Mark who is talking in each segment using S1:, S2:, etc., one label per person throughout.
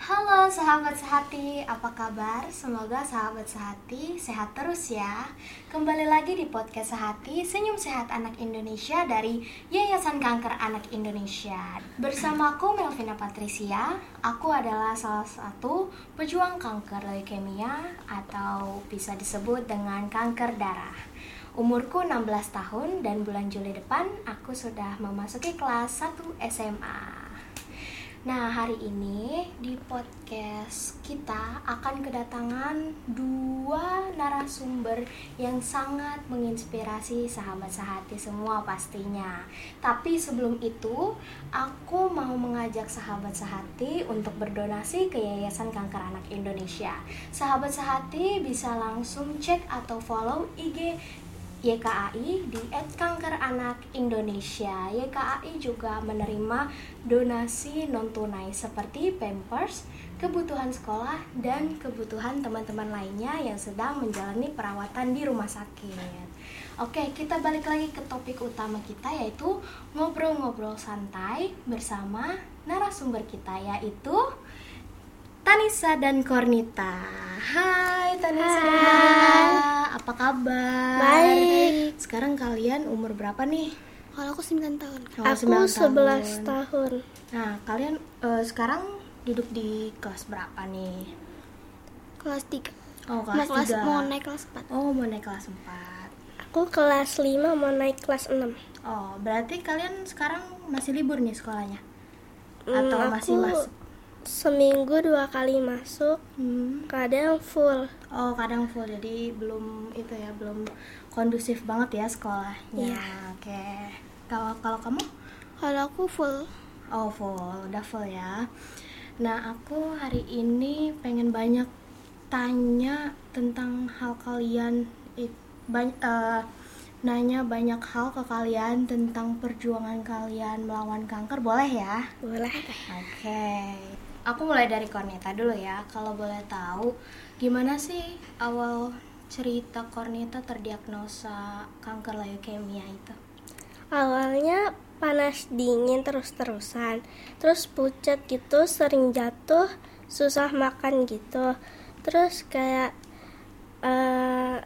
S1: Halo sahabat sehati, apa kabar? Semoga sahabat sehati sehat terus ya. Kembali lagi di podcast Sehati, Senyum Sehat Anak Indonesia dari Yayasan Kanker Anak Indonesia. Bersama aku Melvina Patricia, aku adalah salah satu pejuang kanker leukemia atau bisa disebut dengan kanker darah. Umurku 16 tahun dan bulan Juli depan aku sudah memasuki kelas 1 SMA. Nah, hari ini di podcast kita akan kedatangan dua narasumber yang sangat menginspirasi sahabat sehati semua pastinya. Tapi sebelum itu, aku mau mengajak sahabat sehati untuk berdonasi ke Yayasan Kanker Anak Indonesia. Sahabat sehati bisa langsung cek atau follow IG YKAI di Kanker Anak Indonesia. YKAI juga menerima donasi non tunai seperti pampers, kebutuhan sekolah dan kebutuhan teman-teman lainnya yang sedang menjalani perawatan di rumah sakit. Oke, kita balik lagi ke topik utama kita yaitu ngobrol-ngobrol santai bersama narasumber kita yaitu Tanisa dan Kornita. Hai Tanisa dan Kornita, apa kabar?
S2: Baik.
S1: Sekarang kalian umur berapa nih?
S2: Kalau aku 9 tahun.
S1: Oh,
S2: aku
S1: 9
S2: 11 tahun.
S1: Nah, kalian eh, sekarang duduk di kelas berapa nih?
S2: Kelas 3.
S1: Oh,
S2: Mau
S1: kelas
S2: kelas
S1: 3.
S2: mau naik kelas 4.
S1: Oh, mau naik kelas 4.
S2: Aku kelas 5 mau naik kelas 6.
S1: Oh, berarti kalian sekarang masih libur nih sekolahnya?
S2: Hmm,
S1: Atau
S2: aku
S1: masih masuk?
S2: Seminggu dua kali masuk,
S1: Hmm.
S2: kadang full.
S1: Oh, kadang full jadi belum itu ya, belum kondusif banget ya sekolahnya.
S2: Iya.
S1: Oke. Kalau kalau kamu?
S2: Kalau aku full.
S1: Oh, full, udah full ya. Nah, aku hari ini pengen banyak tanya tentang hal kalian it, ban- eh, nanya banyak hal ke kalian tentang perjuangan kalian melawan kanker, boleh ya?
S2: Boleh.
S1: Oke, aku mulai dari Corneta dulu ya. Kalau boleh tahu, gimana sih awal cerita Corneta terdiagnosa kanker leukemia itu?
S2: Awalnya panas dingin terus-terusan. Terus pucat gitu, sering jatuh, susah makan gitu. Terus kayak eh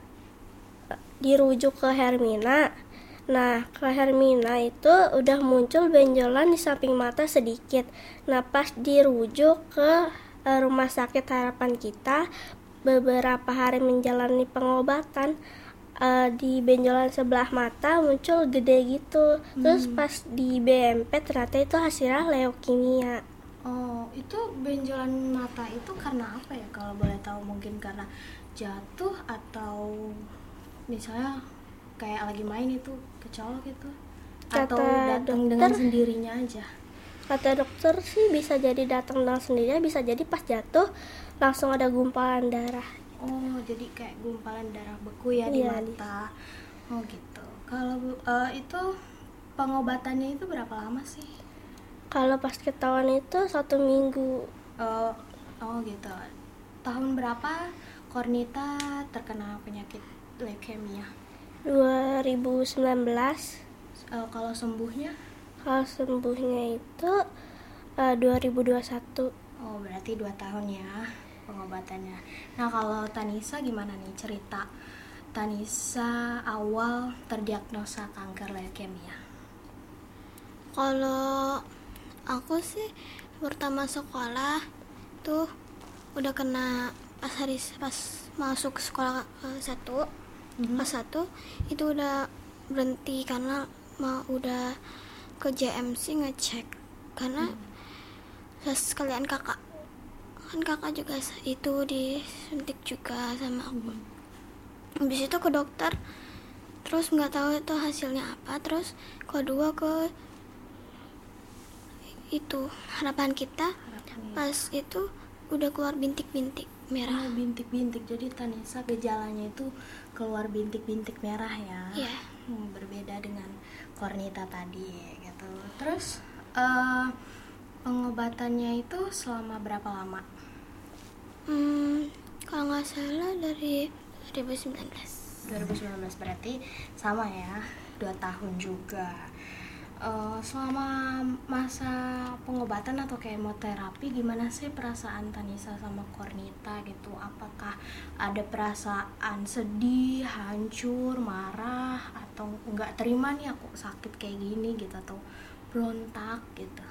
S2: dirujuk ke Hermina. Nah, ke Hermina itu udah muncul benjolan di samping mata sedikit. Nah, pas dirujuk ke eh, rumah sakit harapan kita, beberapa hari menjalani pengobatan, eh, di benjolan sebelah mata muncul gede gitu. Terus pas di BMP ternyata itu hasilnya leukemia.
S1: Oh, itu benjolan mata itu karena apa ya? Kalau boleh tahu mungkin karena jatuh atau misalnya kayak lagi main itu kecolok gitu atau
S2: Kata
S1: datang dengan
S2: dokter-
S1: sendirinya aja.
S2: Kata dokter sih bisa jadi datang dengan sendirinya, bisa jadi pas jatuh langsung ada gumpalan darah.
S1: Oh, jadi kayak gumpalan darah beku ya di
S2: Iya, di-
S1: mata. Oh, gitu. Kalau eh, itu pengobatannya itu berapa lama sih?
S2: Kalau pas ketahuan itu satu minggu.
S1: Eh, oh, gitu. Tahun berapa Cornita terkena penyakit leukemia?
S2: 2019
S1: Eh, kalau sembuhnya?
S2: kalau sembuhnya itu eh, 2021
S1: Oh, berarti dua tahun ya pengobatannya. Nah, kalau Tanisa gimana nih cerita Tanisa awal terdiagnosa kanker leukemia?
S3: Kalau aku sih pertama sekolah tuh udah kena pas hari pas masuk sekolah eh, satu
S1: Mhm.
S3: kelas satu itu udah berhenti karena mau udah ke JMC ngecek. Karena terus sekalian kakak. Kan kakak juga itu disuntik juga sama aku. Habis itu ke dokter terus nggak tahu itu hasilnya apa. Terus kedua ke itu harapan kita pas itu udah keluar bintik-bintik merah
S1: Oh, bintik-bintik. Jadi Tanisa gejalanya itu keluar bintik-bintik merah ya.
S3: Iya.
S1: Hmm, berbeda dengan Cornita tadi gitu. Terus eh, pengobatannya itu selama berapa lama?
S3: hmm, kalau nggak salah dari 2019
S1: 2019 berarti sama ya, dua tahun juga. Eh, selama masa pengobatan atau kemoterapi gimana sih perasaan Tanisa sama Kornita gitu? Apakah ada perasaan sedih, hancur, marah atau nggak terima nih aku sakit kayak gini gitu atau berontak gitu?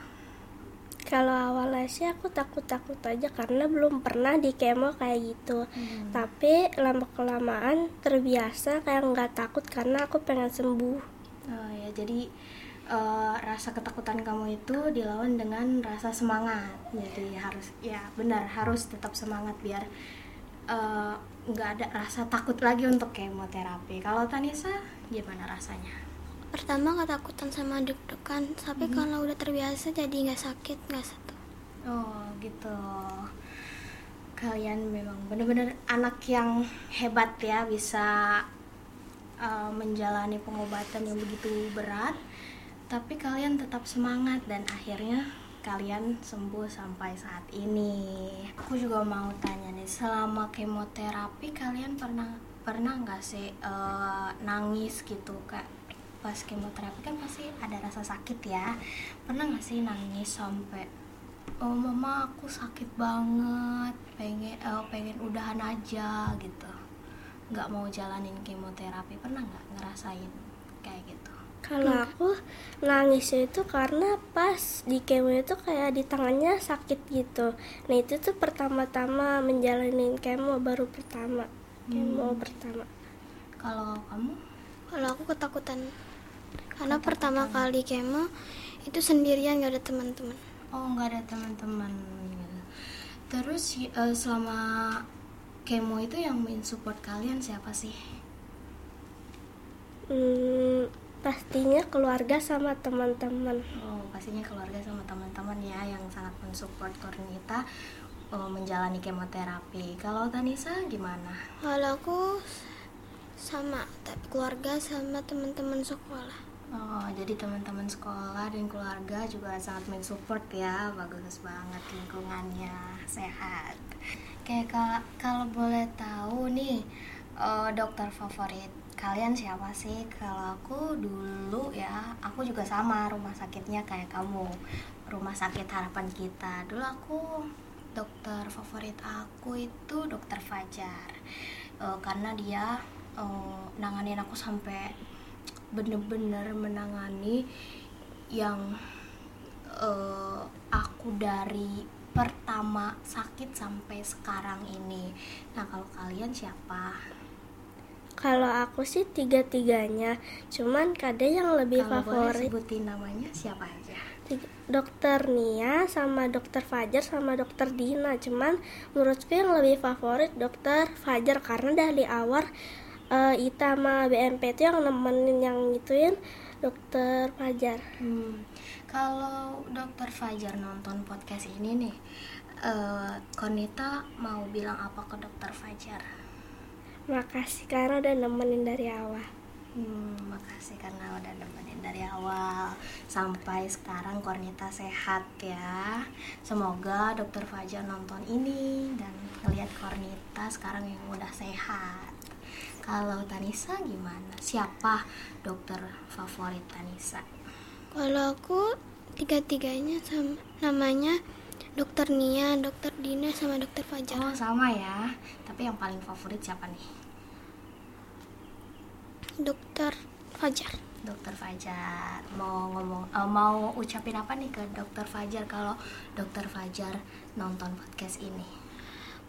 S2: Kalau awalnya sih aku takut-takut aja karena belum pernah di kemo kayak gitu.
S1: Hmm.
S2: Tapi lama kelamaan terbiasa kayak nggak takut karena aku pengen sembuh.
S1: Oh ya, jadi eh, rasa ketakutan kamu itu dilawan dengan rasa semangat. Jadi harus ya benar harus tetap semangat biar eh, nggak ada rasa takut lagi untuk kemoterapi. Kalau Tanisa gimana rasanya?
S3: pertama ketakutan sama deg-degan tapi kalau udah terbiasa jadi nggak sakit nggak satu
S1: Oh gitu. Kalian memang benar-benar anak yang hebat ya bisa eh, menjalani pengobatan yang begitu berat, tapi kalian tetap semangat dan akhirnya kalian sembuh sampai saat ini. Aku juga mau tanya nih, selama kemoterapi kalian pernah pernah nggak sih eh, nangis gitu kayak pas kemoterapi kan pasti ada rasa sakit ya. Pernah nggak sih nangis sampai oh mama aku sakit banget pengen eh, pengen udahan aja gitu. Nggak mau jalanin kemoterapi pernah nggak ngerasain kayak gitu
S2: Kalau aku nangisnya itu karena pas di kemo itu kayak di tangannya sakit gitu. Nah itu tuh pertama-tama menjalani kemo baru pertama. Kemo pertama.
S1: kalau kamu?
S3: Kalau aku ketakutan. Karena pertama kali kemo itu sendirian nggak ada teman-teman.
S1: Oh nggak ada teman-teman. Terus eh, selama kemo itu yang main support kalian siapa sih?
S2: Hmm, pastinya keluarga sama teman-teman.
S1: Oh, pastinya keluarga sama teman-teman ya yang sangat mensupport Kornita eh, menjalani kemoterapi. Kalau Tanisa gimana?
S3: kalau aku sama tapi keluarga sama teman-teman sekolah
S1: Oh, jadi teman-teman sekolah dan keluarga juga sangat mensupport ya. Bagus banget lingkungannya, sehat. Kayak ka- kalau boleh tahu nih, eh, dokter favorit kalian siapa sih? Kalau aku dulu ya, aku juga sama rumah sakitnya kayak kamu. Rumah sakit harapan kita. Dulu aku dokter favorit aku itu dokter Fajar. Eh, karena dia eh, nanganin aku sampai bener-bener menangani yang eh, aku dari pertama sakit sampai sekarang ini. Nah, kalau kalian siapa?
S2: Kalau aku sih tiga-tiganya, cuman kadang yang lebih
S1: kalau boleh
S2: favorit
S1: sebutin namanya siapa aja?
S2: Dokter Nia sama Dokter Fajar sama Dokter Dina. Cuman menurutku yang lebih favorit Dokter Fajar karena dari awal eh, Ita sama BMP itu yang nemenin yang gituin Dokter Fajar.
S1: Hmm, kalau Dokter Fajar nonton podcast ini nih, eh, Konita mau bilang apa ke Dokter Fajar?
S2: Makasih karena udah nemenin dari awal.
S1: Hmm, makasih karena udah nemenin dari awal sampai sekarang Kornita sehat ya. Semoga Dokter Fajar nonton ini dan ngeliat Kornita sekarang yang udah sehat. Kalau Tanisa gimana? Siapa dokter favorit Tanisa?
S3: kalau aku tiga-tiganya sama namanya dokter Nia dokter Dina sama dokter Fajar
S1: Oh sama ya. Tapi yang paling favorit siapa nih?
S3: dokter Fajar
S1: Dokter Fajar. Mau ngomong, eh, mau ucapin apa nih ke Dokter Fajar kalau Dokter Fajar nonton podcast ini?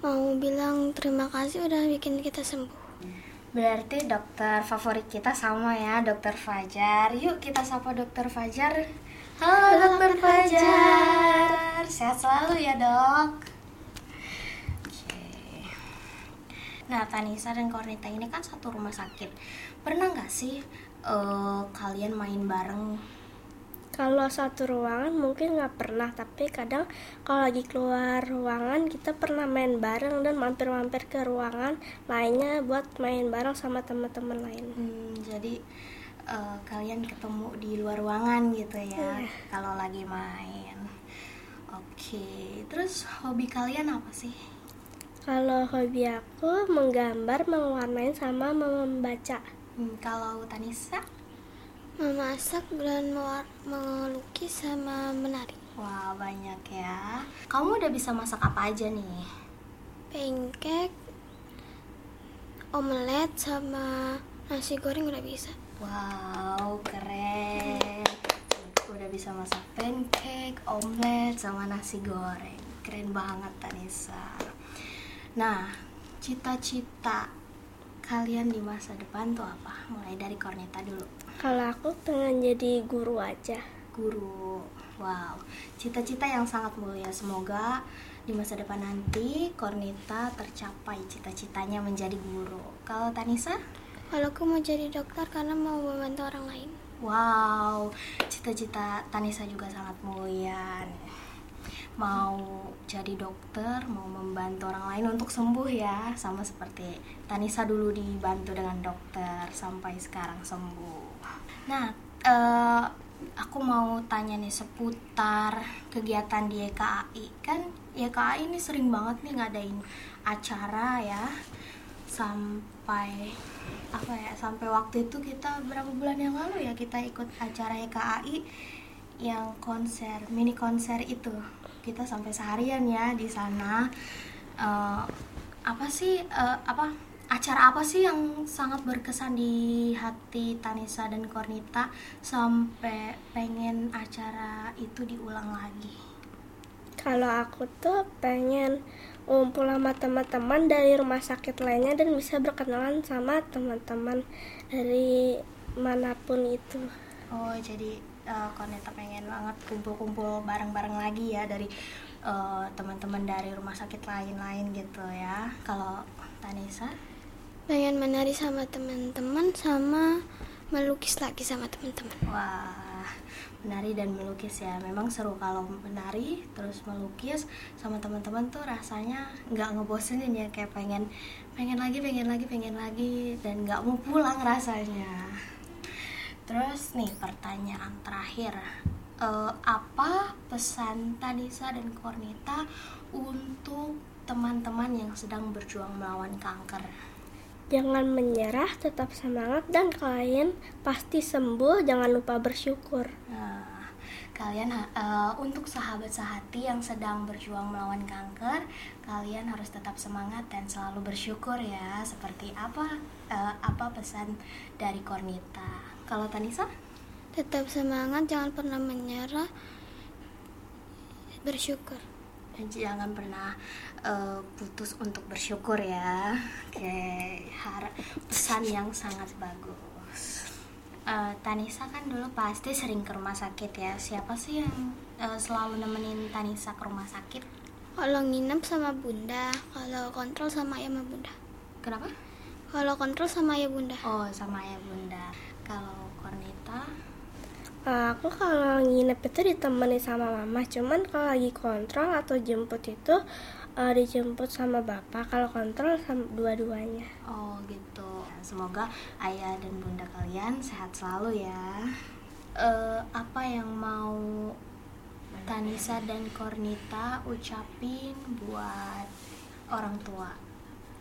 S3: mau bilang terima kasih udah bikin kita sembuh
S1: Berarti dokter favorit kita sama ya, Dokter Fajar. Yuk kita sapa Dokter Fajar. Halo Dokter Fajar. Sehat selalu ya, Dok. Oke. Nah, Tanisa dan Kornita ini kan satu rumah sakit. Pernah nggak sih eh, kalian main bareng?
S2: Kalau satu ruangan mungkin nggak pernah, tapi kadang kalau lagi keluar ruangan kita pernah main bareng dan mampir-mampir ke ruangan lainnya buat main bareng sama teman-teman lain.
S1: Hmm, jadi eh, kalian ketemu di luar ruangan gitu ya,
S2: Iya.
S1: kalau lagi main. Oke, terus hobi kalian apa sih?
S2: Kalau hobi aku menggambar, mewarnain sama membaca.
S1: Hmm, kalau Tanisa,
S3: memasak dan melukis sama menari
S1: Wah, banyak ya. Kamu udah bisa masak apa aja nih?
S3: pancake omelet sama nasi goreng udah bisa
S1: Wow, keren. Udah bisa masak pancake, omelet, sama nasi goreng. Keren banget, Tanisa. Nah, cita-cita kalian di masa depan tuh apa? Mulai dari Corneta dulu.
S2: Kalau aku pengen jadi guru aja.
S1: Guru. Wow, cita-cita yang sangat mulia. Semoga di masa depan nanti Corneta tercapai cita-citanya menjadi guru. Kalau Tanisa?
S3: kalau aku mau jadi dokter karena mau membantu orang lain
S1: Wow, cita-cita Tanisa juga sangat mulia. Mau jadi dokter, mau membantu orang lain untuk sembuh ya, sama seperti Tanisa dulu dibantu dengan dokter sampai sekarang sembuh. Nah, eh, aku mau tanya nih seputar kegiatan di YKAI. Kan YKAI ini sering banget nih ngadain acara ya sampai apa ya sampai waktu itu kita berapa bulan yang lalu ya kita ikut acara YKAI yang konser mini konser itu kita sampai seharian ya di sana Eh, apa sih eh, apa acara apa sih yang sangat berkesan di hati Tanisa dan Kornita sampai pengen acara itu diulang lagi
S2: Kalau aku tuh pengen ngumpul sama teman-teman dari rumah sakit lainnya dan bisa berkenalan sama teman-teman dari mana pun itu.
S1: Oh, jadi eh, Koneta pengen banget kumpul-kumpul bareng-bareng lagi ya dari eh, teman-teman dari rumah sakit lain-lain gitu ya. Kalau Tanisa,
S3: pengen menari sama teman-teman sama melukis lagi sama teman-teman
S1: wah, menari dan melukis ya. Memang seru kalau menari terus melukis sama teman-teman tuh rasanya nggak ngebosenin ya kayak pengen pengen lagi, pengen lagi, pengen lagi dan nggak mau pulang rasanya. Terus nih pertanyaan terakhir, Eh, apa pesan Tanisa dan Kornita untuk teman-teman yang sedang berjuang melawan kanker?
S2: Jangan menyerah, tetap semangat dan kalian pasti sembuh. Jangan lupa bersyukur.
S1: Nah, kalian eh, untuk sahabat sehati yang sedang berjuang melawan kanker, kalian harus tetap semangat dan selalu bersyukur ya. Seperti apa eh, apa pesan dari Kornita? Kalau Tanisa?
S3: tetap semangat jangan pernah menyerah. Bersyukur.
S1: Jangan pernah eh, putus untuk bersyukur ya. Oke har- pesan yang sangat bagus. Eh, Tanisa kan dulu pasti sering ke rumah sakit ya. Siapa sih yang eh, selalu nemenin Tanisa ke rumah sakit?
S3: Kalau nginep sama bunda kalau kontrol sama ayah sama bunda.
S1: Kenapa?
S3: Kalau kontrol sama ayah bunda.
S1: Oh sama ya bunda kalau Corneta
S2: Eh, aku kalau nginep itu ditemani sama mama. Cuman kalau lagi kontrol atau jemput itu eh, dijemput sama bapak. Kalau kontrol sama dua-duanya.
S1: oh gitu semoga ayah dan bunda kalian sehat selalu ya Eh, apa yang mau Tanisa dan Cornita ucapin buat orang tua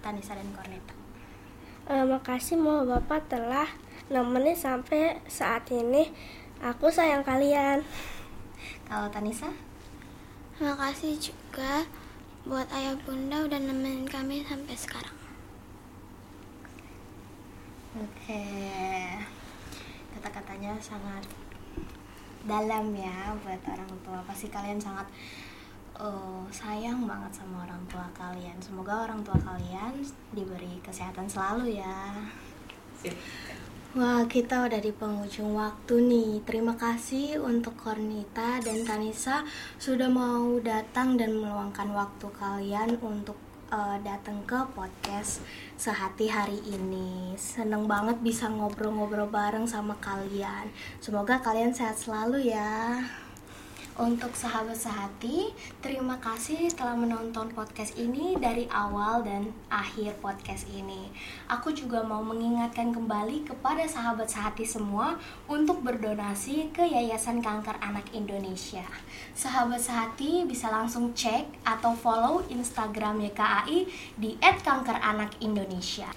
S1: Tanisa dan Cornita
S2: Eh, makasih mau bapak telah nemenin sampai saat ini. Aku sayang kalian.
S1: kalau Tanisa?
S3: Terima kasih juga buat ayah bunda udah nemenin kami sampai sekarang.
S1: Oke. Kata-katanya sangat dalam ya buat orang tua. Pasti kalian sangat eh, sayang banget sama orang tua kalian. Semoga orang tua kalian diberi kesehatan selalu ya Wah, kita udah di penghujung waktu nih. Terima kasih untuk Kornita dan Tanisa sudah mau datang dan meluangkan waktu kalian untuk eh, datang ke podcast sehati hari ini. Seneng banget bisa ngobrol-ngobrol bareng sama kalian. Semoga kalian sehat selalu ya. Untuk sahabat sehati, terima kasih telah menonton podcast ini dari awal dan akhir podcast ini. Aku juga mau mengingatkan kembali kepada sahabat sehati semua untuk berdonasi ke Yayasan Kanker Anak Indonesia. Sahabat sehati bisa langsung cek atau follow Instagram YKAI di @kankeranakIndonesia.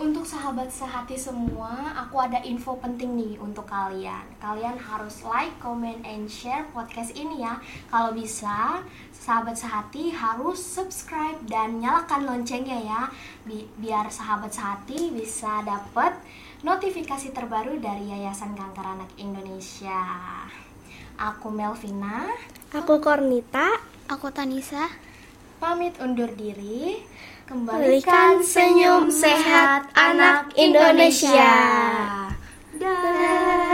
S1: Untuk sahabat sehati semua, aku ada info penting nih untuk kalian. Kalian harus like, comment, and share podcast ini ya. Kalau bisa, sahabat sehati harus subscribe dan nyalakan loncengnya ya. Bi- biar sahabat sehati bisa dapat notifikasi terbaru dari Yayasan Kanker Anak Indonesia. Aku Melvina,
S2: Aku Kornita.
S3: Aku Tanisa.
S1: pamit undur diri.
S2: Kembalikan senyum sehat anak Indonesia.
S1: Dadah.